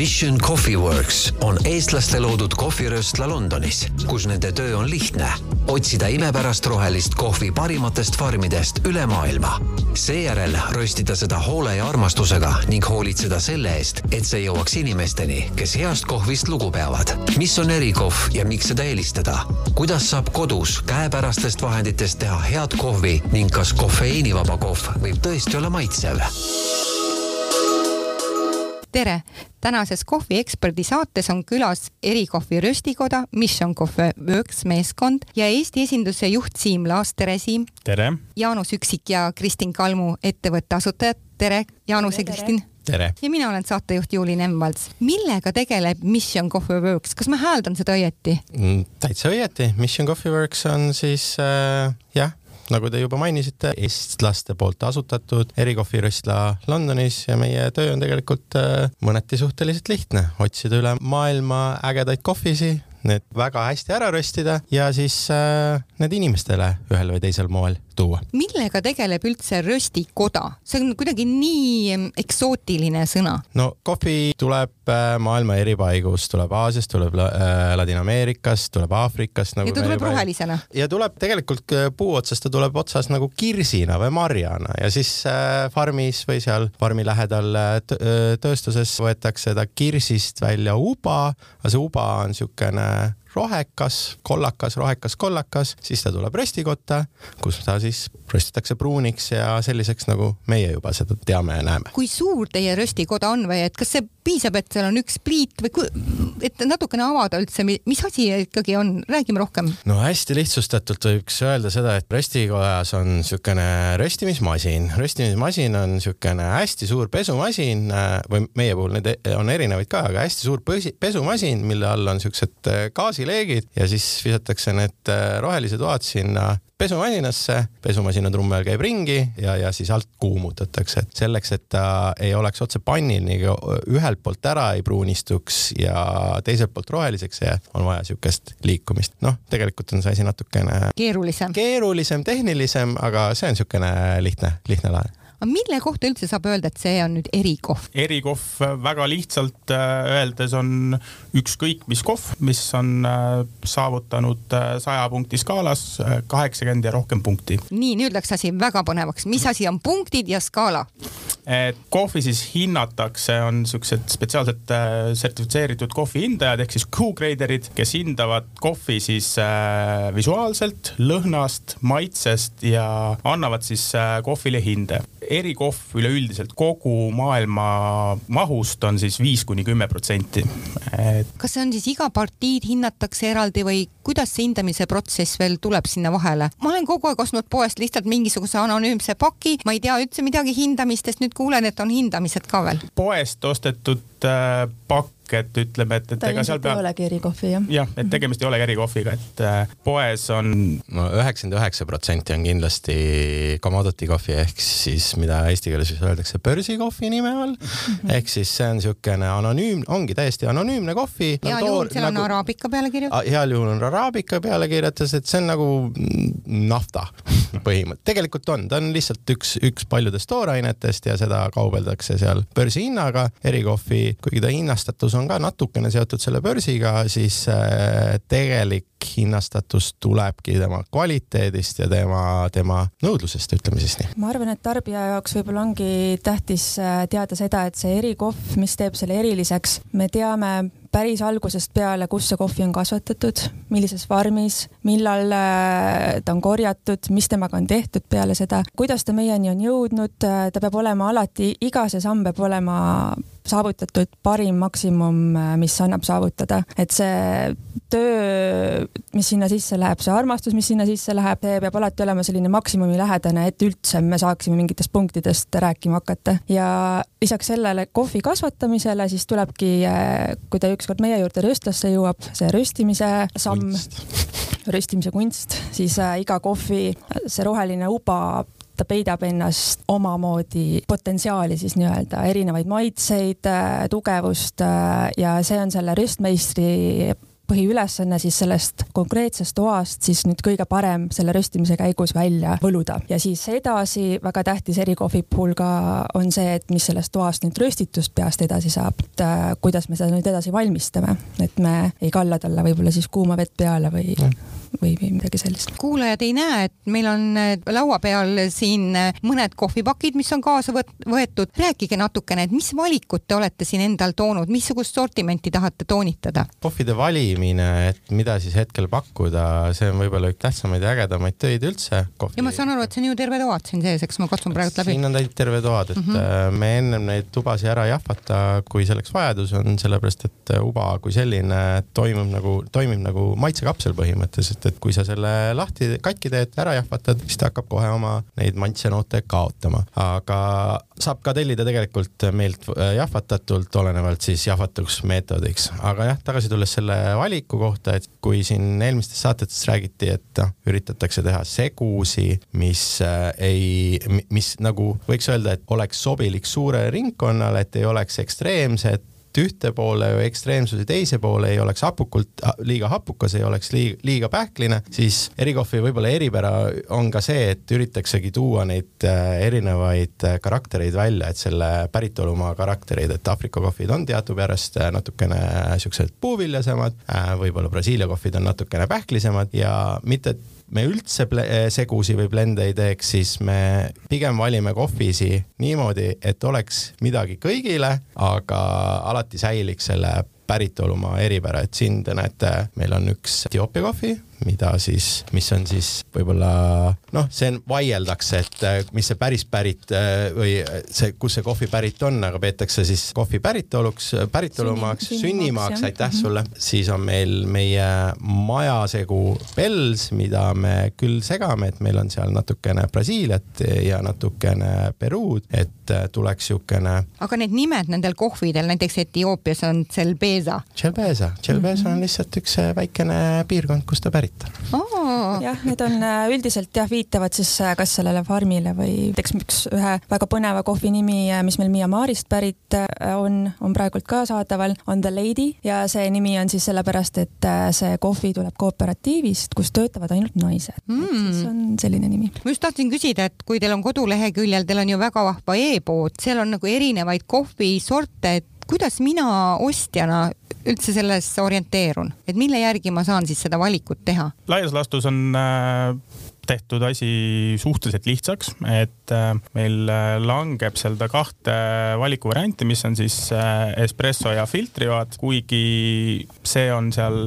Mission Coffee Works on eestlaste loodud kohvirööstla Londonis, kus nende töö on lihtne. otsida imepärast rohelist kohvi parimatest farmidest üle maailma. seejärel röstida seda hoole ja armastusega ning hoolitseda selle eest, et see jõuaks inimesteni, kes heast kohvist lugu peavad. mis on erikohv ja miks seda eelistada? kuidas saab kodus käepärastest vahenditest teha head kohvi ning kas kofeiinivaba kohv võib tõesti olla maitsev? Tere, tänases kohvieksperdi saates on külas erikohvi röstikoda Mission Coffee Works meeskond ja Eesti esinduse juht Siim Laas, tere Siim! tere! Jaanus Üksik ja Kristin Kalmu, ettevõtte asutajad, tere Jaanus ja Kristin! tere! ja mina olen saatejuht Juuli Nemvalts. millega tegeleb Mission Coffee Works, kas ma hääldan seda õieti mm,? täitsa õieti, Mission Coffee Works on siis äh, jah nagu te juba mainisite, eestlaste poolt asutatud erikohviröstla Londonis ja meie töö on tegelikult äh, mõneti suhteliselt lihtne, otsida üle maailma ägedaid kohvisi, need väga hästi ära röstida ja siis äh, need inimestele ühel või teisel moel tuua. millega tegeleb üldse röstikoda? see on kuidagi nii eksootiline sõna. no kohvi tuleb äh, maailma eri paigust, tuleb Aasiast, tuleb äh, Ladina-Ameerikast, tuleb Aafrikast nagu. ja ta tuleb rohelisena. ja tuleb tegelikult äh, puu otsast, ta tuleb otsas nagu kirsina või marjana ja siis farmis või seal farmi lähedal äh, äh tööstuses võetakse ta kirsist välja uba, aga see uba on niisugune rohekas, kollakas, rohekas, kollakas, siis ta tuleb röstikotta, kus ta siis röstitakse pruuniks ja selliseks, nagu meie juba seda teame ja näeme. kui suur teie röstikoda on või et kas see piisab, et seal on üks pliit või et natukene avada üldse, mis asi ikkagi on, räägime rohkem. no hästi lihtsustatult võiks öelda seda, et röstikojas on niisugune röstimismasin, röstimismasin on niisugune hästi suur pesumasin või meie puhul neid on erinevaid ka, aga hästi suur pesumasin, mille all on niisugused gaasi gaasileegid ja siis visatakse need äh, rohelised toad sinna pesumasinasse, pesumasina trumm ajal käib ringi ja, ja siis alt kuumutatakse, et selleks, et ta ei oleks otse pannil nii ühelt poolt ära ei pruunistuks ja teiselt poolt roheliseks jää, on vaja siukest liikumist. noh, tegelikult on see asi natukene keerulisem, keerulisem, tehnilisem, aga see on siukene lihtne, lihtne lahe aga mille kohta üldse saab öelda, et see on nüüd erikohv? erikohv väga lihtsalt äh, öeldes on ükskõik mis kohv, mis on äh, saavutanud äh, saja punkti skaalas kaheksakümmend ja rohkem punkti. nii, nüüd läks asi väga põnevaks, mis asi on punktid ja skaala? et kohvi siis hinnatakse, on siuksed spetsiaalselt sertifitseeritud kohvi hindajad ehk siis Q-graderid, kes hindavad kohvi siis visuaalselt, lõhnast, maitsest ja annavad siis kohvile hinde erikohv üleüldiselt kogu maailma mahust on siis viis kuni kümme protsenti. kas see on siis iga partiid hinnatakse eraldi või kuidas see hindamise protsess veel tuleb sinna vahele? ma olen kogu aeg ostnud poest lihtsalt mingisuguse anonüümse paki, ma ei tea üldse midagi hindamistest, nüüd kuulen, et on hindamised ka veel. poest ostetud äh, pakk et ütleme, et, et ega seal peab. ei olegi erikohvi jah. jah, et tegemist ei olegi erikohviga, et äh, poes on. no üheksakümmend üheksa protsenti on kindlasti commodity kohvi ehk siis mida eesti keeles siis öeldakse börsikohvi nime all mm. -hmm. ehk siis see on niisugune anonüümne, ongi täiesti anonüümne kohvi. heal juhul seal nagu, on araabika peale kirjutatud. heal juhul on araabika peale kirjutatud, et see on nagu nafta põhimõte, tegelikult on, ta on lihtsalt üks, üks paljudest toorainetest ja seda kaubeldakse seal börsihinnaga. erikohvi, kuigi ta hinnastatus on ka natukene seotud selle börsiga, siis äh, tegelik hinnastatus tulebki tema kvaliteedist ja tema, tema nõudlusest, ütleme siis nii. ma arvan, et tarbija jaoks võib-olla ongi tähtis äh, teada seda, et see erikohv, mis teeb selle eriliseks, me teame päris algusest peale, kus see kohvi on kasvatatud, millises farmis, millal äh, ta on korjatud, mis temaga on tehtud peale seda, kuidas ta meieni on jõudnud, ta peab olema alati, iga see samm peab olema saavutatud parim maksimum, äh, mis annab saavutada, et see töö, mis sinna sisse läheb, see armastus, mis sinna sisse läheb, see peab alati olema selline maksimumilähedane, et üldse me saaksime mingitest punktidest rääkima hakata. Ja lisaks sellele kohvi kasvatamisele siis tulebki, kui ta ükskord meie juurde röstlasse jõuab, see röstimise samm, röstimise kunst, siis äh, iga kohvi, see roheline uba ta peidab ennast omamoodi potentsiaali siis nii-öelda, erinevaid maitseid, äh, tugevust äh, ja see on selle röstmeistri põhiülesanne siis sellest konkreetsest toast siis nüüd kõige parem selle röstimise käigus välja võluda. Ja siis edasi väga tähtis erikohvi puhul ka on see, et mis sellest toast nüüd röstitust peast edasi saab, et äh, kuidas me seda nüüd edasi valmistame, et me ei kalla talle võib-olla siis kuuma vett peale või mm või, või midagi sellist. kuulajad ei näe, et meil on äh, laua peal siin äh, mõned kohvipakid, mis on kaasa võetud. rääkige natukene, et mis valikut te olete siin endal toonud, missugust sortimenti tahate toonitada? kohvide valimine, et mida siis hetkel pakkuda, see on võib-olla üks tähtsamaid ja ägedamaid töid üldse. ja ma saan aru, et see on ju terve toad siin sees, eks ma katsun praegu läbi. siin on täit terve toad, et mm -hmm. me ennem neid tubasid ära ei jahvata, kui selleks vajadus on, sellepärast et uba kui selline toimub nagu, toimib nagu maitsekapsel põhimõtteliselt et, et kui sa selle lahti katki teed, ära jahvatad, siis ta hakkab kohe oma neid maitsenoote kaotama. aga saab ka tellida tegelikult meilt äh, jahvatatult, olenevalt siis jahvatusmeetodiks. aga jah, tagasi tulles selle valiku kohta, et kui siin eelmistes saatetes räägiti, et noh, üritatakse teha segusi, mis äh, ei, mis nagu võiks öelda, et oleks sobilik suurele ringkonnale, et ei oleks ekstreemsed ühte poole või ekstreemsuse teise poole ei oleks hapukult, liiga hapukas, ei oleks liiga, liiga pähkline, siis erikohvi võib-olla eripära on ka see, et üritaksegi tuua neid äh, erinevaid äh, karaktereid välja, et selle päritolumaa karaktereid, et Aafrika kohvid on teadupärast äh, natukene siuksed puuviljasemad, võib-olla Brasiilia kohvid on natukene pähklisemad ja mitte, et me üldse eh, segusi või blende ei teeks, siis me pigem valime kohvisi niimoodi, et oleks midagi kõigile, aga alati säiliks selle päritolumaa eripära, et siin te näete, meil on üks Etioopia kohvi, mida siis, mis on siis võib-olla noh, see on, vaieldakse, et äh, mis see päris pärit äh, või see, kus see kohvi pärit on, aga peetakse siis kohvi päritoluks, päritolumaaks, sünnimaaks, aitäh mhm. sulle. siis on meil meie majasegu Pels, mida me küll segame, et meil on seal natukene Brasiiliat ja natukene Peruud, et äh, tuleks niisugune. aga need nimed nendel kohvidel, näiteks Etioopias on Celbeza mm -hmm. on lihtsalt üks väikene piirkond, kust ta pärit oh.. jah, need on äh, üldiselt jah, viitavad siis äh, kas sellele farmile või näiteks üks ühe väga põneva kohvi nimi, äh, mis meil Myanmarist pärit on, on praegult ka saadaval, on The Lady. Ja see nimi on siis sellepärast, et see kohvi tuleb kooperatiivist, kus töötavad ainult naised. Mm.. siis on selline nimi. ma just tahtsin küsida, et kui teil on koduleheküljel, teil on ju väga vahva e-pood, seal on nagu erinevaid kohvisorte, et kuidas mina ostjana üldse selles orienteerun, et mille järgi ma saan siis seda valikut teha? laias laastus on äh, tehtud asi suhteliselt lihtsaks, et äh, meil äh, langeb seda kahte valikuvarianti, mis on siis äh, espresso ja filtrijoad, kuigi see on seal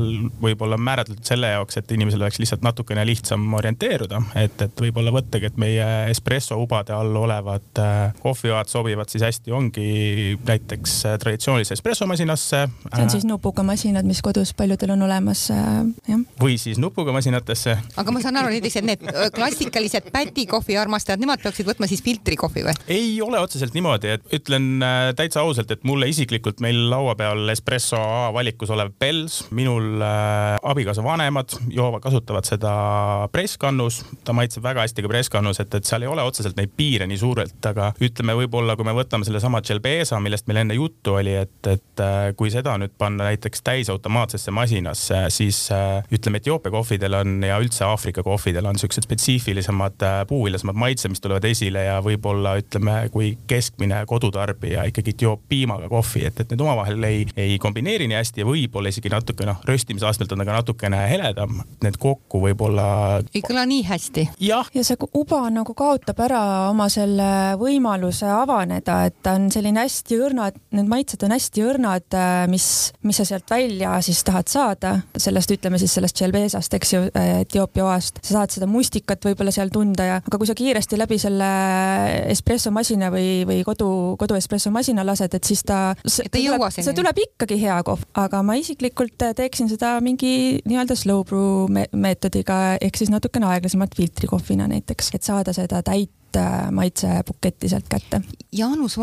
võib-olla määratletud selle jaoks, et inimesel oleks lihtsalt natukene lihtsam orienteeruda, et, et võib-olla võttagi, et meie espresso ubade all olevad kohvijoad sobivad siis hästi, ongi näiteks traditsioonilisse espressomasinasse. see on siis nupuga masinad, mis kodus paljudel on olemas, jah. või siis nupuga masinatesse. aga ma saan aru näiteks, et need klassikalised pätikohvi armastajad, nemad peaksid võtma siis filtrikohvi või? ei ole otseselt niimoodi, et ütlen äh, täitsa ausalt, et mulle isiklikult meil laua peal espresso A valikus olev Pels, minul äh, abikaasa vanemad joovad, kasutavad seda presskannus, ta maitseb väga hästi ka presskannus, et, et seal ei ole otseselt neid piire nii suurelt, aga ütleme, võib-olla kui me võtame sellesama Gelbeza, millest meil enne juttu oli, et, et äh, kui seda nüüd panna näiteks täisautomaatsesse masinasse, siis ütleme, Etioopia kohvidel on ja üldse Aafrika kohvidel on siuksed spetsiifilisemad äh, puuviljasemad maitsed, mis tulevad esile ja võib-olla ütleme, kui keskmine kodutarbija ikkagi joob piimaga kohvi, et, et need omavahel ei, ei kombineeri nii hästi ja võib-olla isegi natuke noh, röstimise astmelt on ta ka natukene heledam. Need kokku võib-olla. ei kõla nii hästi. ja see uba nagu kaotab ära oma selle võimaluse avaneda, et ta on selline hästi õrnad, need maitsed on hästi õrnad, äh, mis, mis sa sealt välja siis tahad saada, sellest ütleme siis sellest Gelbezast, eks ju, äh, Etioopia oast, sa saad seda mustika muusikat võib-olla seal tunda ja, aga kui sa kiiresti läbi selle espressomasina või, või kodu, kodu espressomasina lased, et siis ta, see, ta tuleb, see tuleb ikkagi hea kohv, aga ma isiklikult teeksin seda mingi nii-öelda slow brew meetodiga ehk siis natukene aeglasemalt filtrikohvina näiteks, et saada seda täit äh, maitsebuketti sealt kätte. Jaanus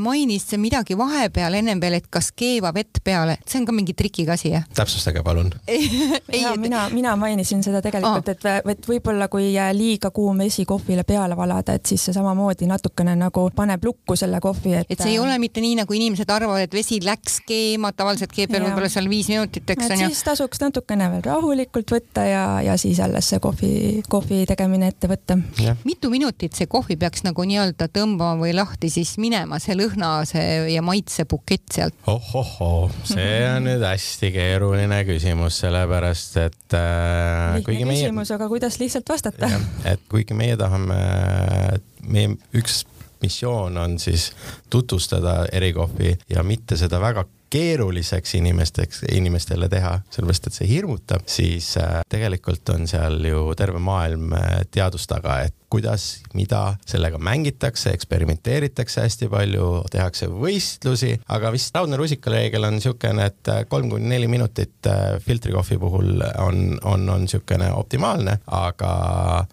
mainis midagi vahepeal ennem veel, et kas keeva vett peale, see on ka mingi trikiga asi, jah? täpsustage palun ja mina, mina mainisin seda tegelikult, et, et võib-olla kui liiga kuum vesi kohvile peale valada, et siis see samamoodi natukene nagu paneb lukku selle kohvi, et. et see ei ole mitte nii, nagu inimesed arvavad, et vesi läks keema, tavaliselt keeb veel võib-olla seal viis minutit, eks on ju. siis tasuks natukene veel rahulikult võtta ja, ja siis alles see kohvi, kohvi tegemine ette võtta. mitu minutit see kohvi peaks nagu nii-öelda tõmbama või lahti siis minema, see lõhna, see ja maitsebukett sealt? ohohoo, see on nüüd hästi keeruline küsimus, sellepärast et äh, kuigi meie. küsimus, aga kuidas lihtsalt vastata? et kuigi meie tahame, meie üks missioon on siis tutvustada erikohvi ja mitte seda väga keeruliseks inimesteks, inimestele teha, sellepärast et see hirmutab, siis äh, tegelikult on seal ju terve maailm äh, teadus taga, et kuidas, mida sellega mängitakse, eksperimenteeritakse hästi palju, tehakse võistlusi, aga vist raudne rusikareegel on niisugune, et kolm kuni neli minutit äh, filtrikohvi puhul on, on, on niisugune optimaalne, aga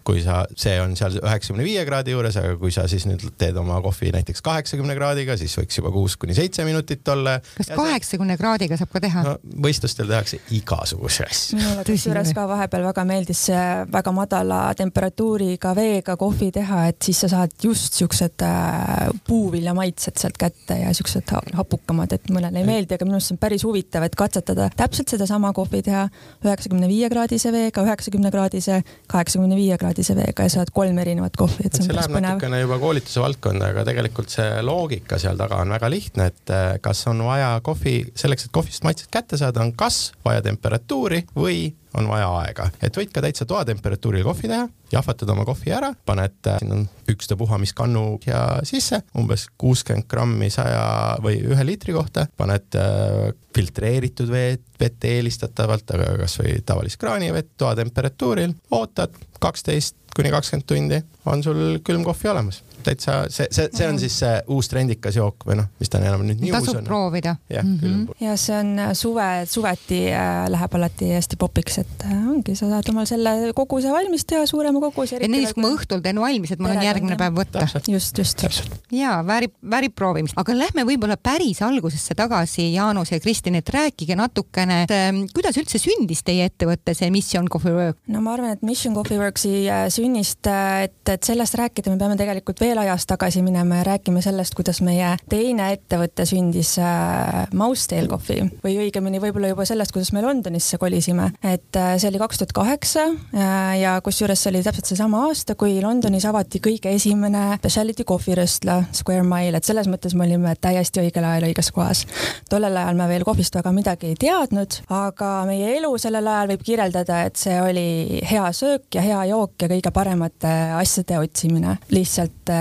kui sa, see on seal üheksakümne viie kraadi juures, aga kui sa siis nüüd teed oma kohvi näiteks kaheksakümne kraadiga, siis võiks juba kuus kuni seitse minutit olla. kas kaheksakümne kraadiga saab ka teha no,? võistlustel tehakse igasuguseid asju. minule kusjuures ka vahepeal väga meeldis see väga madala temperatuuriga veega kohvi teha, et siis sa saad just siuksed äh, puuviljamaitsed sealt kätte ja siuksed hapukamad, et mõnele ei meeldi, aga minu arust see on päris huvitav, et katsetada täpselt sedasama kohvi teha üheksakümne viie kraadise veega, üheksakümne kraadise, kaheksakümne viie kraadise veega ja saad kolm erinevat kohvi, et see on päris põnev. natukene juba koolituse valdkonda, aga tegelikult see loogika seal taga on väga lihtne, et äh, kas on vaja kohvi, selleks, et kohvist maitset kätte saada, on kas vaja temperatuuri või on vaja aega, et võid ka täitsa toatemperatuuril kohvi teha, jahvatad oma kohvi ära, paned, äh, siin on ükstapuha mis kannu ja sisse, umbes kuuskümmend grammi saja või ühe liitri kohta, paned äh, filtreeritud vett, vett eelistatavalt, aga kasvõi tavalist kraanivett toatemperatuuril, ootad kaksteist kuni kakskümmend tundi, on sul külm kohvi olemas täitsa see, see, see on siis see uus trendikas jook või noh, mis ta enam nüüd nii tasub uus on. proovida. jah mm -hmm., ja see on äh, suve, suveti äh, läheb alati hästi popiks, et äh, ongi, sa saad omal selle koguse valmis teha, suurema koguse. et näiteks kui ma õhtul teen valmis, et mul on järgmine päev võtta. just, just. ja väärib, väärib proovimist, aga lähme võib-olla päris algusesse tagasi, Jaanus ja Kristin, et rääkige natukene, et ähm, kuidas üldse sündis teie ettevõte, see Mission Coffee Work? no ma arvan, et Mission Coffee Worksi sünnist, et, et sellest rääkida me peame tegelikult veel veel ajas tagasi minema ja räägime sellest, kuidas meie teine ettevõte sündis äh, Mousetail Coffee või õigemini võib-olla juba sellest, kuidas me Londonisse kolisime. et äh, see oli kaks tuhat kaheksa äh, ja kusjuures see oli täpselt seesama aasta, kui Londonis avati kõige esimene speciality coffee röstla Square Mile, et selles mõttes me olime täiesti õigel ajal õiges kohas. tollel ajal me veel kohvist väga midagi ei teadnud, aga meie elu sellel ajal võib kirjeldada, et see oli hea söök ja hea jook ja kõige paremate asjade otsimine. lihtsalt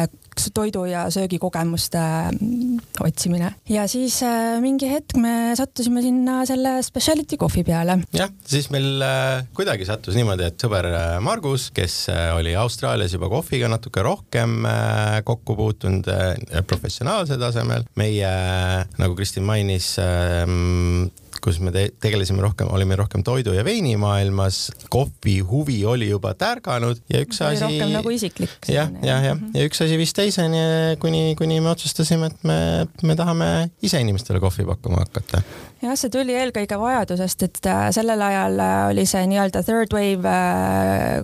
toidu ja söögikogemuste mm, otsimine. ja siis äh, mingi hetk me sattusime sinna selle speciality kohvi peale. jah, siis meil äh, kuidagi sattus niimoodi, et sõber äh, Margus, kes oli Austraalias juba kohviga natuke rohkem kokku puutunud professionaalsel tasemel, meie, nagu Kristin mainis, ähm, kus me te tegelesime rohkem, olime rohkem toidu ja veinimaailmas, kohvi huvi oli juba tärganud ja üks asi. rohkem nagu isiklik. jah, jah, jah, ja üks asi viis teiseni, kuni, kuni me otsustasime, et me, me tahame ise inimestele kohvi pakkuma hakata jah, see tuli eelkõige vajadusest, et äh, sellel ajal äh, oli see nii-öelda third wave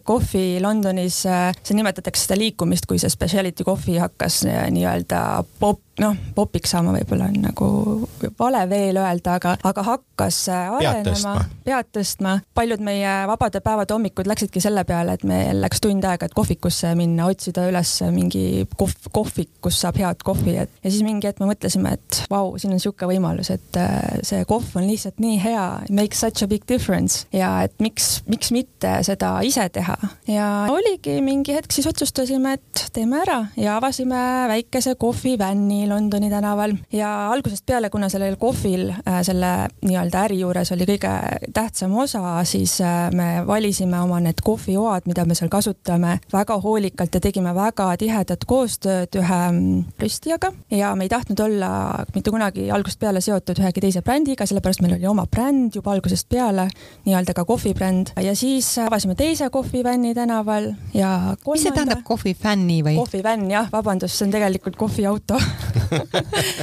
kohvi äh, Londonis, see nimetatakse seda liikumist, kui see speciality kohvi hakkas nii-öelda pop, noh, popiks saama võib-olla on nagu vale veel öelda, aga, aga hakkas arenema, pead tõstma. paljud meie vabade päevade hommikud läksidki selle peale, et meil läks tund aega, et kohvikusse minna, otsida üles mingi kohv, kohvik, kus saab head kohvi, et ja siis mingi hetk me mõtlesime, et vau, siin on niisugune võimalus, et see kohv on lihtsalt nii hea, makes such a big difference ja et miks, miks mitte seda ise teha. ja oligi mingi hetk siis otsustasime, et teeme ära ja avasime väikese kohvivänni Londoni, Londoni tänaval ja algusest peale, kuna sellel kohvil äh, selle nii-öelda äri juures oli kõige tähtsam osa, siis äh, me valisime oma need kohvijoad, mida me seal kasutame väga hoolikalt ja tegime väga tihedat koostööd ühe mm, röstijaga ja me ei tahtnud olla mitte kunagi algusest peale seotud ühegi teise brändiga, sellepärast meil oli oma bränd juba algusest peale, nii-öelda ka kohvibränd ja siis avasime teise kohvivänni tänaval ja kolmanda. mis see tähendab kohvifänni või? kohvivänn jah, vabandust, see on tegelikult kohviauto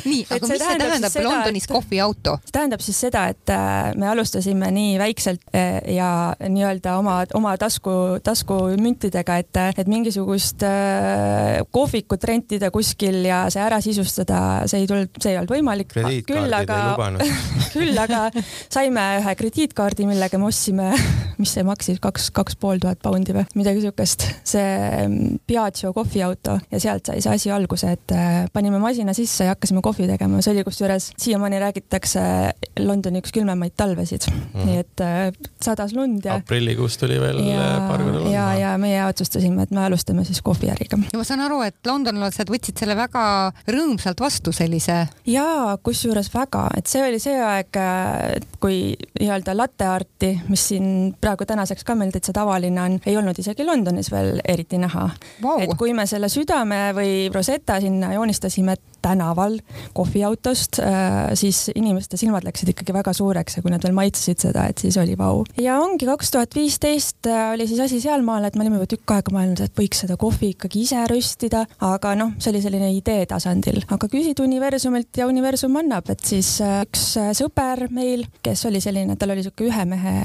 nii, aga mis see tähendab seda, Londonis kohviauto? see tähendab siis seda, et äh, me alustasime nii väikselt äh, ja nii-öelda oma, oma tasku, taskumüntidega, et, et mingisugust äh, kohvikut rentida kuskil ja see ära sisustada, see ei tulnud, see ei olnud võimalik. küll aga, küll aga saime ühe krediitkaardi, millega me ostsime, mis see maksis, kaks, kaks pool tuhat poundi või midagi siukest, see mm, Piaggio kohviauto ja sealt sai see asi alguse, et panime masina sisse ja hakkasime kohvi tegema, see oli kusjuures siiamaani räägitakse Londoni üks külmemaid talvesid mm., nii et sadas lund ja. aprillikuus tuli veel ja, paar korda lund. ja, ja meie otsustasime, et me alustame siis kohviäriga. ja ma saan aru, et londonlased võtsid selle väga rõõmsalt vastu, sellise. jaa, kusjuures väga, et see oli see aeg, kui nii-öelda latte arti, mis siin praegu tänaseks ka meil täitsa tavaline on, ei olnud isegi Londonis veel eriti näha wow.. et kui me selle südame või rosetta sinna joonistasime tänaval kohviautost, siis inimeste silmad läksid ikkagi väga suureks ja kui nad veel maitsesid seda, et siis oli vau. ja ongi kaks tuhat viisteist oli siis asi sealmaal, et me olime juba tükk aega mõelnud, et võiks seda kohvi ikkagi ise röstida, aga noh, see oli selline idee tasandil, aga küsid universumilt ja universum annab, et siis üks sõber meil, kes oli selline, tal oli sihuke ühe mehe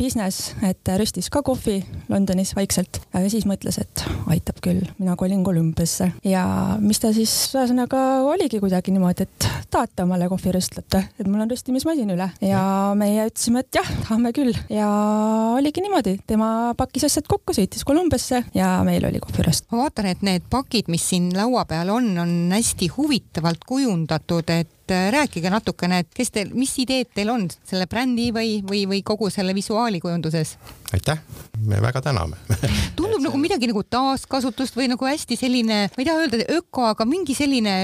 business, et röstis ka kohvi Londonis vaikselt, aga siis mõtles, et aitab küll, mina kolin Kolumbiasse. Ja mis ta siis ühesõnaga oligi kuidagi niimoodi, et tahate omale kohviröstlate, et mul on röstimismasin üle. Ja meie ütlesime, et jah, tahame küll. Ja oligi niimoodi, tema pakkis asjad kokku, sõitis Kolumbiasse ja meil oli kohviröst. ma vaatan, et need pakid, mis siin laua peal on, on hästi huvitavalt kujundatud, et et äh, rääkige natukene, et kes teil, mis ideed teil on selle brändi või, või, või kogu selle visuaalikujunduses? aitäh, me väga täname tundub nagu midagi nagu taaskasutust või nagu hästi selline, ma ei taha öelda öko, aga mingi selline.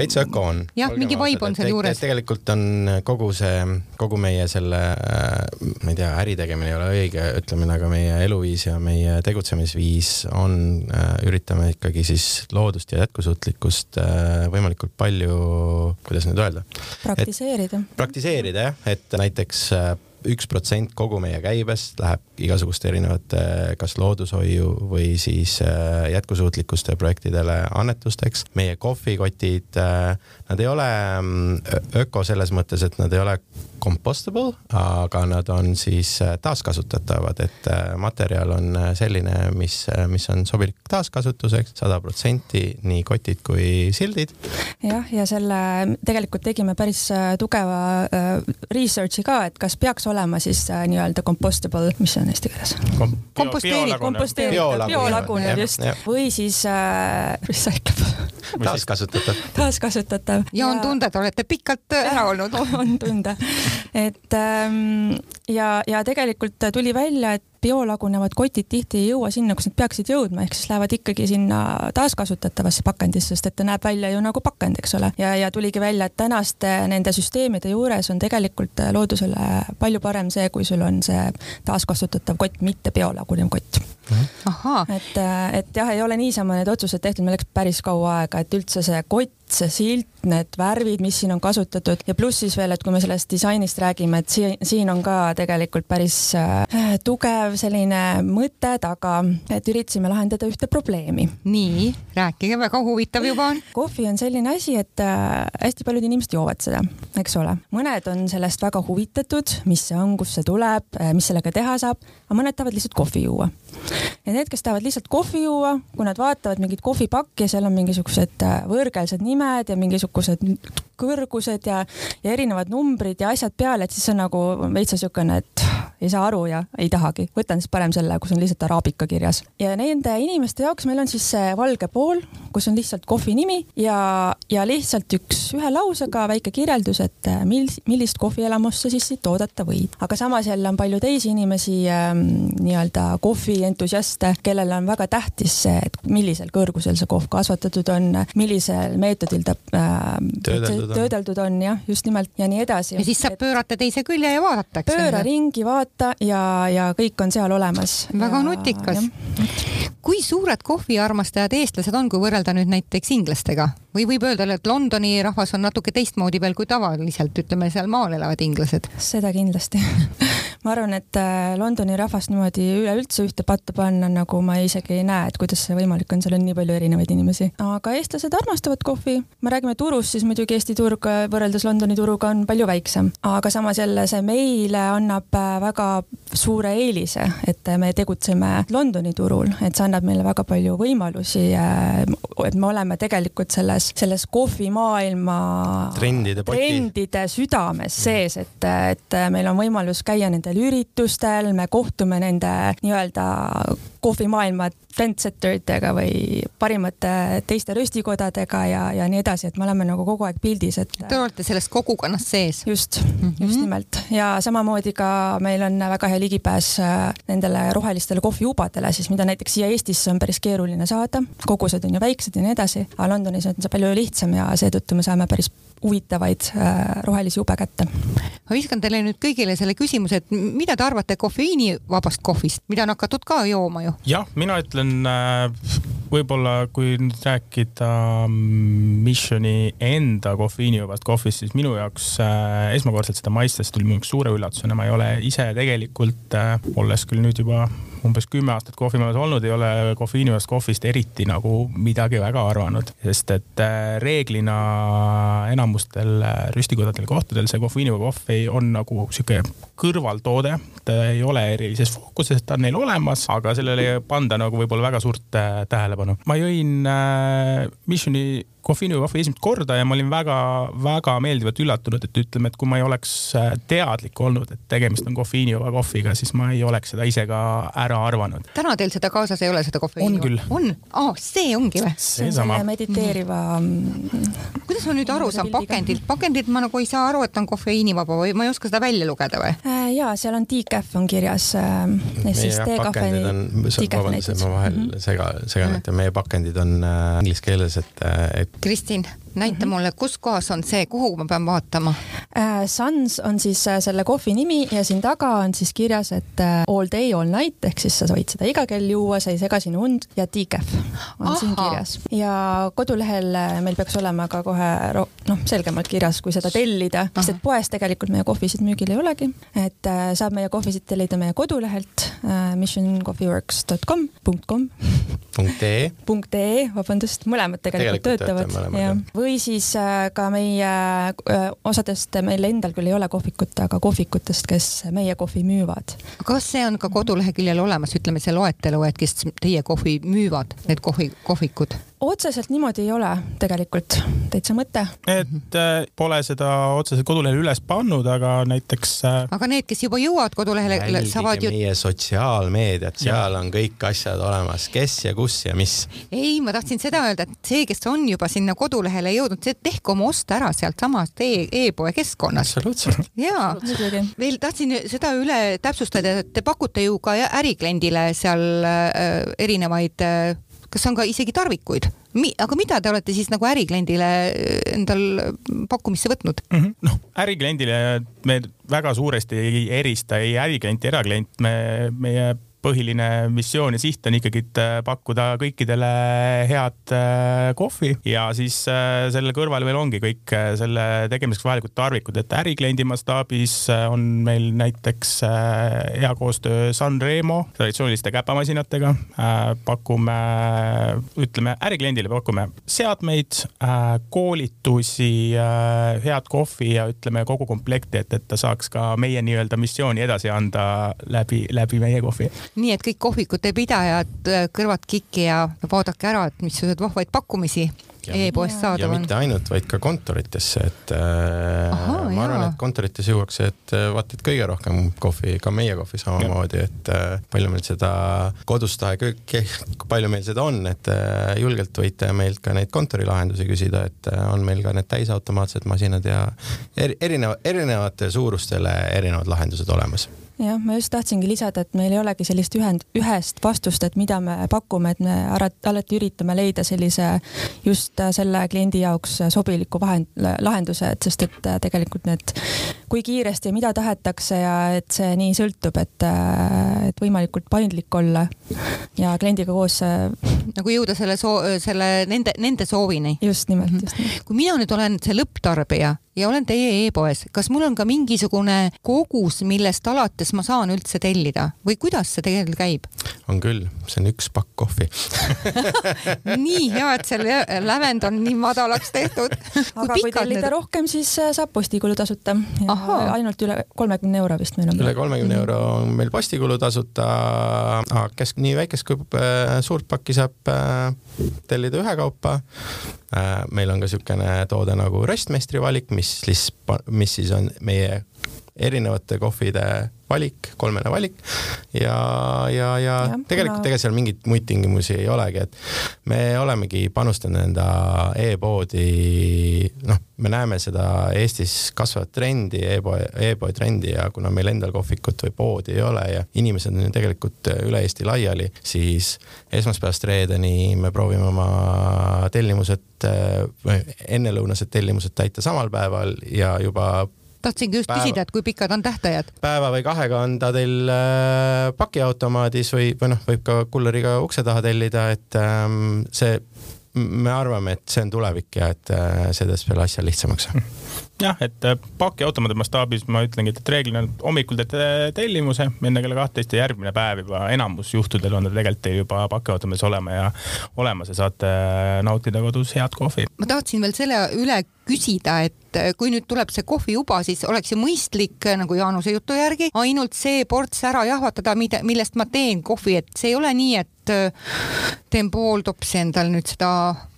veits öko on. jah, mingi vibe on seal juures. tegelikult on kogu see, kogu meie selle, äh, ma ei tea, äritegemine ei ole õige ütlemine, aga meie eluviis ja meie tegutsemisviis on, äh, üritame ikkagi siis loodust ja jätkusuutlikkust võimalikult palju, kuidas nüüd öelda. praktiseerida. praktiseerida jah, et näiteks äh, üks protsent kogu meie käibest läheb igasuguste erinevate kas loodushoiu või siis äh, jätkusuutlikkuste projektidele annetusteks. meie kohvikotid, äh, nad ei ole mm, öko selles mõttes, et nad ei ole compostable, aga nad on siis taaskasutatavad, et materjal on selline, mis, mis on sobilik taaskasutuseks, sada protsenti nii kotid kui sildid. jah, ja selle tegelikult tegime päris tugeva research'i ka, et kas peaks olema siis äh, nii-öelda compostable, mis see on eesti keeles? Kom? komposteeriv, komposteeritav, biolagunev just, või siis äh, recyclable taaskasutatav. taaskasutatav. ja on tunda, et olete pikalt äh, ära olnud on tunda, et ähm, ja, ja tegelikult tuli välja, et biolagunevad kotid tihti ei jõua sinna, kus nad peaksid jõudma, ehk siis lähevad ikkagi sinna taaskasutatavasse pakendisse, sest et ta näeb välja ju nagu pakend, eks ole. ja, ja tuligi välja, et tänaste nende süsteemide juures on tegelikult loodusele palju parem see, kui sul on see taaskasutatav kott, mitte biolagunev kott. et, et jah, ei ole niisama need otsused tehtud, meil läks päris kaua aega, et üldse see kott see silt, need värvid, mis siin on kasutatud ja pluss siis veel, et kui me sellest disainist räägime, et siin, siin on ka tegelikult päris äh, tugev selline mõte taga, et üritasime lahendada ühte probleemi. nii, rääkige, väga huvitav juba on. kohvi on selline asi, et äh, hästi paljud inimesed joovad seda, eks ole. mõned on sellest väga huvitatud, mis see on, kust see tuleb, äh, mis sellega teha saab, aga mõned tahavad lihtsalt kohvi juua. ja need, kes tahavad lihtsalt kohvi juua, kui nad vaatavad mingit kohvipakki, seal on mingisugused võõrkeelsed nimed, nimed ja mingisugused kõrgused ja, ja erinevad numbrid ja asjad peal, et siis on nagu veitsa siukene, et ei saa aru ja ei tahagi, võtan siis parem selle, kus on lihtsalt araabika kirjas. ja nende inimeste jaoks meil on siis see valge pool, kus on lihtsalt kohvi nimi ja, ja lihtsalt üks ühe lausega väike kirjeldus, et äh, mil, millist kohvielamust sa siis siit oodata võid. aga samas jälle on palju teisi inimesi ähm,, nii-öelda kohvientusiaste, kellele on väga tähtis see, et millisel kõrgusel see kohv kasvatatud on, millisel meetodil ta äh, Töödeldud on. jah, just nimelt ja nii edasi. ja siis saab pöörata teise külje ja vaadata, eks pööra ringi, vaata ja, ja kõik on seal olemas. väga nutikas. kui suured kohviarmastajad eestlased on, kui võrrelda nüüd näiteks inglastega või võib öelda, et Londoni rahvas on natuke teistmoodi veel kui tavaliselt, ütleme seal maal elavad inglased? seda kindlasti ma arvan, et äh, Londoni rahvast niimoodi üleüldse ühte patta panna, nagu ma isegi ei näe, et kuidas see võimalik on, seal on nii palju erinevaid inimesi. aga eestlased armastavad kohvi. me räägime turust, siis muidugi Eesti turg äh, võrreldes Londoni turuga on palju väiksem, aga samas jälle see meile annab äh, väga suure eelise, et me tegutseme Londoni turul, et see annab meile väga palju võimalusi. et me oleme tegelikult selles, selles kohvimaailma Trendide trendide südames sees, et, et meil on võimalus käia nendel üritustel, me kohtume nende nii-öelda kohvimaailma trendsetteritega või parimate teiste röstikodadega ja, ja nii edasi, et me oleme nagu kogu aeg pildis, et. Te olete selles kogukonnas sees. just mm, -hmm. just nimelt ja samamoodi ka meil on väga hea ligipääs äh, nendele rohelistele kohvijubadele siis, mida näiteks siia Eestisse on päris keeruline saada. kogused on ju väiksed ja nii edasi, aga Londonis on see palju lihtsam ja seetõttu me saame päris huvitavaid äh, rohelisi jube kätte. ma viskan teile nüüd kõigile selle küsimuse, et mida te arvate kofeiinivabast kohvist, mida on hakatud ka jooma ju? jah, mina ütlen äh, võib-olla kui nüüd rääkida Missioni enda kofeiinivabast kohvist, siis minu jaoks äh, esmakordselt seda maistes tuli jaoks suure üllatusena, ma ei ole ise tegelikult äh,, olles küll nüüd juba umbes kümme aastat kohvimajas olnud, ei ole kofeiinivabast kohvist eriti nagu midagi väga arvanud, sest et äh, reeglina enamustel äh, rüstikodadel kohtadel see kofeiinivaba kohv ei, on nagu sihuke kõrvaltoode, ta ei ole erilises fookuses, ta on neil olemas, aga sellele ei panda nagu võib-olla väga suurt äh, tähelepanu. ma jõin äh, Missioni kofeiinivaba kohvi esimest korda ja ma olin väga-väga meeldivalt üllatunud, et ütleme, et kui ma ei oleks äh, teadlik olnud, et tegemist on kofeiinivaba kohviga, siis ma ei oleks seda ise ka ära arvanud. täna teil seda kaasas ei ole, seda kofeiini? on küll. on oh,, see ongi või? seesama. mediteeriva mm.. kuidas ma nüüd aru saan pakendilt, pakendilt ma nagu ei saa aru, et on kofeiinivaba või ma ei oska seda välja lugeda või? ja seal on decaf on kirjas äh,. meie pakendid on, vabandust, et ma vahel mm -hmm. sega, segan, et meie pakendid on äh, inglise keeles, et, et Kristin, näita mm -hmm. mulle, kus kohas on see, kuhu ma pean vaatama? Suns on siis äh, selle kohvi nimi ja siin taga on siis kirjas, et äh, all day, all night ehk siis sa võid seda iga kell juua, sa ei sega sinu und ja decaf on Aha. siin kirjas. ja kodulehel äh, meil peaks olema ka kohe noh, selgemalt kirjas, kui seda tellida, sest et poes tegelikult meie kohvisid müügil ei olegi, et äh, saab meie kohvisid tellida meie kodulehelt äh, missioncoffeeworks.com, .com .ee. .ee, vabandust, mõlemad tegelikult, tegelikult töötavad. jah, või siis ka meie osadest meil endal küll ei ole kohvikut, aga kohvikutest, kes meie kohvi müüvad. kas see on ka koduleheküljel olemas, ütleme see loetelu, et kes teie kohvi müüvad, need kohvi, kohvikud? Otseselt niimoodi ei ole tegelikult, täitsa mõte. et äh, pole seda otseselt kodulehele üles pannud, aga näiteks äh.... aga need, kes juba jõuavad kodulehele, saavad ju. meie sotsiaalmeediat, seal on kõik asjad olemas, kes ja kus ja mis. ei, ma tahtsin seda öelda, et see, kes on juba sinna kodulehele jõudnud, see tehke oma ost ära sealtsamast e e-poe keskkonnas. absoluutselt. ja, veel tahtsin seda üle täpsustada, et te pakute ju ka ärikliendile seal äh, erinevaid äh, kas on ka isegi tarvikuid Mi,, aga mida te olete siis nagu ärikliendile endal pakkumisse võtnud mm -hmm.? noh, ärikliendile me väga suuresti ei erista ei äriklient, eraklient, me, meie põhiline missioon ja siht on ikkagi pakkuda kõikidele head äh, kohvi ja siis äh, selle kõrval veel ongi kõik äh, selle tegemiseks vajalikud tarvikud, et ärikliendi mastaabis on meil näiteks hea koostöö Sanremo traditsiooniliste käpamasinatega. pakume, ütleme ärikliendile pakume seadmeid, koolitusi, head kohvi ja ütleme kogu komplekti, et, et ta saaks ka meie nii-öelda missiooni edasi anda läbi, läbi meie kohvi nii et kõik kohvikute pidajad, äh, kõrvad kikki ja vaadake ära, et missuguseid vahvaid pakkumisi e-poest saada on. ja mitte ainult, vaid ka kontoritesse, et äh, Aha, ma arvan, jaa. et kontorites juuakse, et äh, vaata, et kõige rohkem kohvi, ka meie kohvi samamoodi, et palju meil seda kodus tahe, palju meil seda on, et julgelt võite meilt ka neid kontorilahendusi küsida, et on meil ka need täisautomaatsed masinad ja eri, erineva, erinevate suurustele erinevad lahendused olemas jah, ma just tahtsingi lisada, et meil ei olegi sellist ühend, ühest vastust, et mida me pakume, et me alati üritame leida sellise just selle kliendi jaoks sobiliku vahend, lahenduse, et sest et tegelikult need, kui kiiresti ja mida tahetakse ja et see nii sõltub, et, et võimalikult paindlik olla ja kliendiga koos nagu jõuda selle soo-, selle nende, nende soovini. just nimelt, just nimelt. kui mina nüüd olen see lõpptarbija ja olen teie e-poes, kas mul on ka mingisugune kogus, millest alates ma saan üldse tellida või kuidas see tegelikult käib? on küll, see on üks pakk kohvi nii hea, et selle lävend on nii madalaks tehtud. aga kui tellida need... rohkem, siis äh, saab postikulu tasuta. ainult üle kolmekümne euro vist meil on. üle kolmekümne euro on meil postikulu tasuta, aga kes nii väikest kui äh, suurt pakki saab äh, tellida ühekaupa. Meil on ka niisugune toode nagu röstmeistri valik, mis siis, mis siis on meie erinevate kohvide valik, kolmene valik. Ja, ja, ja, ja tegelikult ega seal mingeid muid tingimusi ei olegi, et me olemegi panustanud enda e-poodi, noh, me näeme seda Eestis kasvavat trendi e, e-poe, e-poe trendi ja kuna meil endal kohvikut või poodi ei ole ja inimesed on ju tegelikult üle Eesti laiali, siis esmaspäevast reedeni me proovime oma tellimused, ennelõunased tellimused täita samal päeval ja juba tahtsingi just päeva, küsida, et kui pikad on tähtajad? päeva või kahega on ta teil äh, pakiautomaadis või, või noh, võib ka kulleriga ukse taha tellida, et ähm, see, me arvame, et see on tulevik ja et äh, see teeb selle asja lihtsamaks jah, et äh, pakiautomaadi mastaabis ma ütlengi, et reeglina hommikul teete tellimuse enne kella kahtteist ja järgmine päev juba enamus juhtudel on ta tegelikult teil juba pakiautomaadis olema ja olemas ja saate nautida kodus head kohvi. ma tahtsin veel selle üle küsida, et äh, kui nüüd tuleb see kohvijuba, siis oleks ju mõistlik äh, nagu Jaanuse jutu järgi ainult see ports ära jahvatada, mida, millest ma teen kohvi, et see ei ole nii, et teen pool topsi endal nüüd seda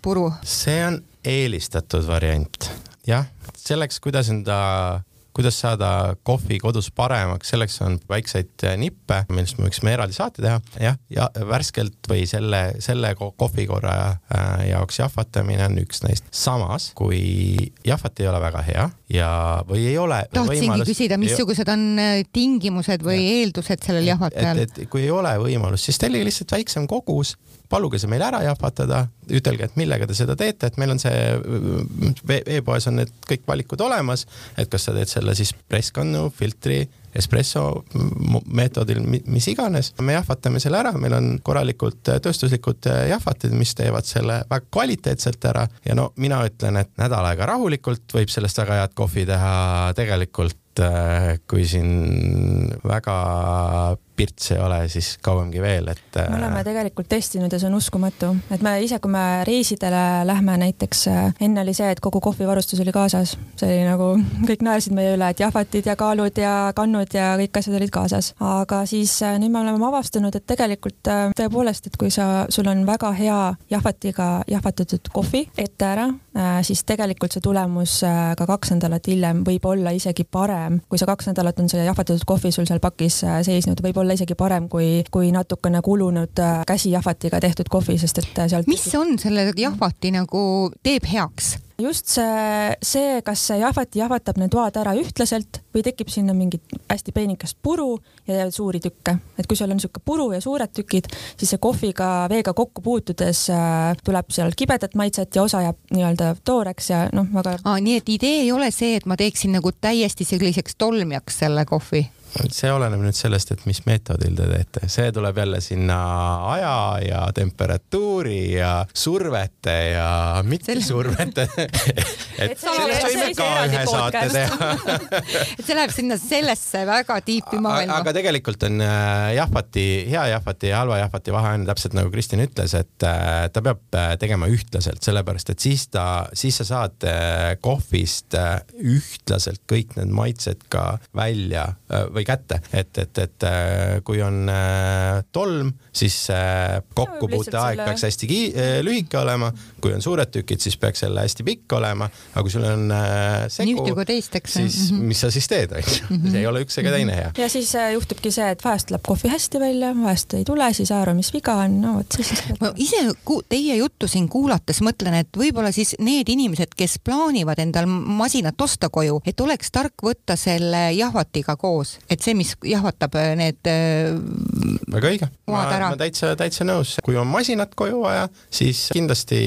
puru. see on eelistatud variant, jah selleks, kuidas enda kuidas saada kohvi kodus paremaks, selleks on väikseid nippe, millest me võiksime eraldi saate teha, jah, ja värskelt või selle, selle kohvikorra äh, jaoks jahvatamine on üks neist. samas, kui jahvat ei ole väga hea ja, või ei ole. tahtsingi võimalust, küsida, missugused on äh, tingimused või ja. eeldused sellel jahvatajal? et, et kui ei ole võimalust, siis tellige lihtsalt väiksem kogus paluge see meil ära jahvatada, ütelge, et millega te seda teete, et meil on see e-poes on need kõik valikud olemas, et kas sa teed selle siis presskannu, filtri, espresso meetodil, mis iganes. me jahvatame selle ära, meil on korralikult tööstuslikud jahvatid, mis teevad selle väga kvaliteetselt ära ja no mina ütlen, et nädal aega rahulikult võib sellest väga head kohvi teha tegelikult kui siin väga pirts ei ole, siis kauemgi veel, et. me oleme äh, tegelikult testinud ja see on uskumatu, et me ise, kui me reisidele lähme näiteks, äh, enne oli see, et kogu kohvivarustus oli kaasas, see oli nagu, kõik naersid meie üle, et jahvatid ja kaalud ja kannud ja kõik asjad olid kaasas. aga siis äh, nüüd me oleme avastanud, et tegelikult tõepoolest, et kui sa, sul on väga hea jahvatiga jahvatatud kohvi ette ära, siis tegelikult see tulemus ka kaks nädalat hiljem võib olla isegi parem, kui see kaks nädalat on see jahvatatud kohvi sul seal pakis seisnud, võib olla isegi parem kui, kui natukene kulunud äh, käsijahvatiga tehtud kohvi, sest et äh, sealt. mis on selle jahvati nagu teeb heaks? just see, see, kas see jahvati jahvatab need toad ära ühtlaselt või tekib sinna mingi hästi peenikest puru ja suuri tükke. et kui sul on niisugune puru ja suured tükid, siis see kohviga, veega kokku puutudes äh, tuleb seal kibedat maitset ja osa jääb nii-öelda tooreks ja noh, väga. nii et idee ei ole see, et ma teeksin nagu täiesti selliseks tolmjaks selle kohvi see oleneb nüüd sellest, et mis meetodil te teete, see tuleb jälle sinna aja ja temperatuuri ja survete ja mitte Selle... survete. Et sellest võime ka ühe saate teha. Et see läheb sinna sellesse väga tiipi maailma. aga tegelikult on äh, jahvati, hea jahvati ja halva jahvati vahe on täpselt nagu Kristin ütles, et äh, ta peab äh, tegema ühtlaselt, sellepärast et siis ta, siis sa saad kohvist ühtlaselt kõik need maitsed ka välja või või kätte, et, et, et äh, kui on äh, tolm, siis kokkupuuteaeg selle... peaks hästi ki-, lühike olema, kui on suured tükid, siis peaks jälle hästi pikk olema, aga kui sul on segu, siis mm -hmm. mis sa siis teed, onju, mhm. see ei ole üks ega teine hea. ja siis juhtubki see, et vahest tuleb kohvi hästi välja, vahest ei tule, siis aru, mis viga on, no vot siis. ma ise teie juttu siin kuulates mõtlen, et võib-olla siis need inimesed, kes plaanivad endal masinat osta koju, et oleks tark võtta selle jahvatiga koos, et see, mis jahvatab äh, need. Äh, väga õige, ma, ma täitsa, täitsa nõus, kui on masinat koju vaja, siis kindlasti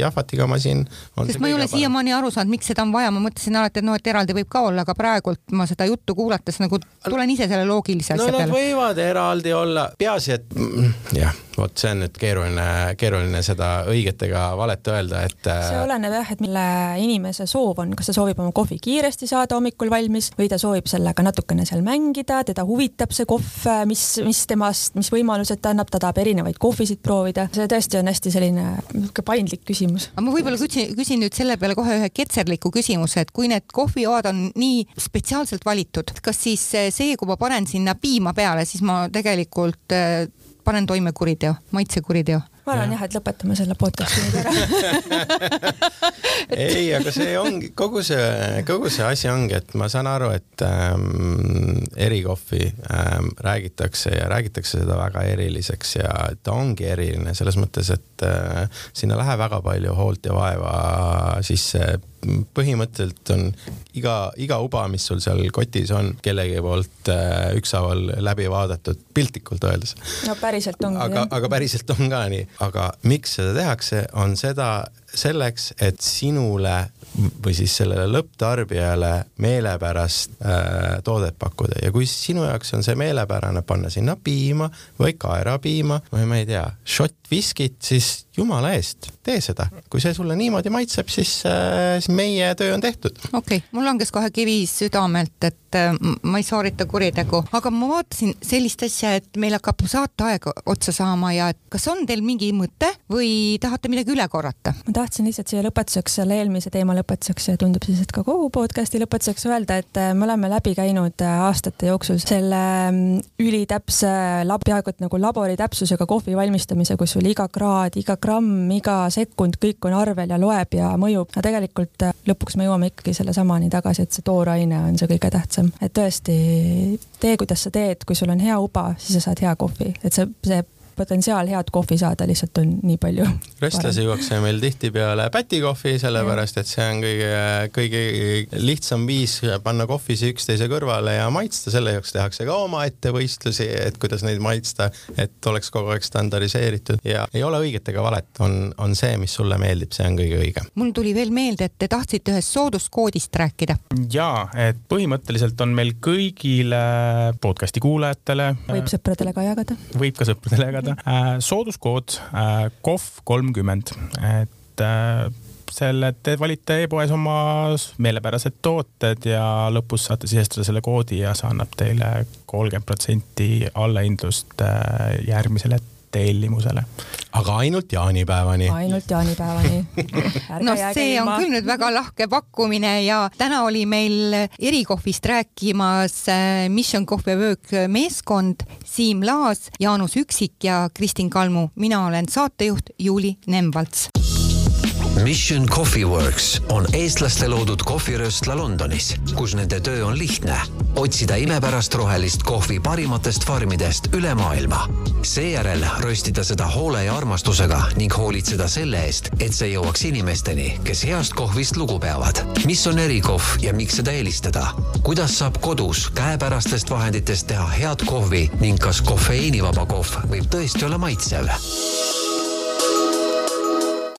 jahvatiga masin. sest ma ei ole siiamaani aru saanud, miks seda on vaja, ma mõtlesin alati, et noh, et eraldi võib ka olla, aga praegult ma seda juttu kuulates nagu tulen ise selle loogilise asja no, peale. Nad võivad eraldi olla, peaasi, et mm, jah vot see on nüüd keeruline, keeruline seda õiget ega valet öelda, et. Äh, see oleneb jah, et mille inimese soov on, kas ta soovib oma kohvi kiiresti saada hommikul valmis või ta soovib sellega natukene seal mängida, teda huvitab see kohv, mis, mis temast, mis võimalused ta annab, ta tahab erinevaid kohvisid proovida. see tõesti on hästi selline niisugune paindlik küsimus. aga ma võib-olla küsin, küsin nüüd selle peale kohe ühe ketserliku küsimuse, et kui need kohvijoad on nii spetsiaalselt valitud, kas siis see, kui ma panen sinna piima peale, siis ma tegelikult äh, panen toime kuriteo, maitsekuriteo ma arvan jah ja, et lõpetame selle podcast'i nüüd ära ei, aga see ongi kogu see, kogu see asi ongi, et ma saan aru, et ähm, erikohvi ähm, räägitakse ja räägitakse seda väga eriliseks ja ta ongi eriline selles mõttes, et äh, sinna läheb väga palju hoolt ja vaeva sisse põhimõtteliselt on iga, iga uba, mis sul seal kotis on, kellegi poolt äh, ükshaaval läbi vaadatud, piltlikult öeldes. no päriselt ongi. aga, aga päriselt on ka nii, aga miks seda tehakse, on seda selleks, et sinule või siis sellele lõpptarbijale meelepärast äh, toodet pakkuda ja kui sinu jaoks on see meelepärane panna sinna piima või kaerapiima või ma ei tea, šott viskit, siis jumala eest, tee seda. kui see sulle niimoodi maitseb, siis, äh, siis meie töö on tehtud. okei okay., mul langes kohe kivi südamelt, et äh, ma ei soorita kuritegu, aga ma vaatasin sellist asja, et meil hakkab saateaeg otsa saama ja et kas on teil mingi mõte või tahate midagi üle korrata? ma tahtsin lihtsalt siia lõpetuseks, selle eelmise teema lõpetuseks ja tundub siis, et ka kogu podcast'i lõpetuseks öelda, et äh, me oleme läbi käinud aastate jooksul selle mm, ülitäpse, peaaegu et nagu labori täpsusega kohvi valmistamise, kus sul iga kraad, iga gramm, iga sekund, kõik on arvel ja loeb ja mõjub. aga tegelikult äh, lõpuks me jõuame ikkagi sellesamani tagasi, et see tooraine on see kõige tähtsam. et tõesti, tee, kuidas sa teed, kui sul on hea uba, siis sa saad hea kohvi, et see, see potentsiaal head kohvi saada lihtsalt on nii palju. röstlas juuakse meil tihtipeale pätikohvi, sellepärast et see on kõige, kõige lihtsam viis panna kohvisi üksteise kõrvale ja maitsta, selle jaoks tehakse ka omaette võistlusi, et kuidas neid maitsta, et oleks kogu aeg standardiseeritud ja ei ole õiget ega valet, on, on see, mis sulle meeldib, see on kõige õigem. mul tuli veel meelde, et te tahtsite ühest sooduskoodist rääkida. ja, et põhimõtteliselt on meil kõigile podcast'i kuulajatele. võib sõpradele ka jagada. võib ka sõpradele jagada teada. Äh, sooduskood äh, KOV kolmkümmend, et äh, selle, te valite e-poes oma meelepärased tooted ja lõpus saate sisestada selle koodi ja see annab teile kolmkümmend protsenti allahindlust järgmisele tellimusele. aga ainult jaanipäevani. ainult jaanipäevani no see on küll nüüd väga lahke pakkumine ja täna oli meil erikohvist rääkimas äh, Mission Coffee Work meeskond Siim Laas, Jaanus Üksik ja Kristin Kalmu. mina olen saatejuht Juuli Nemvalts Mission Coffee Works on eestlaste loodud kohvirööstla Londonis, kus nende töö on lihtne. otsida imepärast rohelist kohvi parimatest farmidest üle maailma. seejärel röstida seda hoole ja armastusega ning hoolitseda selle eest, et see jõuaks inimesteni, kes heast kohvist lugu peavad. mis on erikohv ja miks seda eelistada? kuidas saab kodus käepärastest vahenditest teha head kohvi ning kas kofeiinivaba kohv võib tõesti olla maitsev?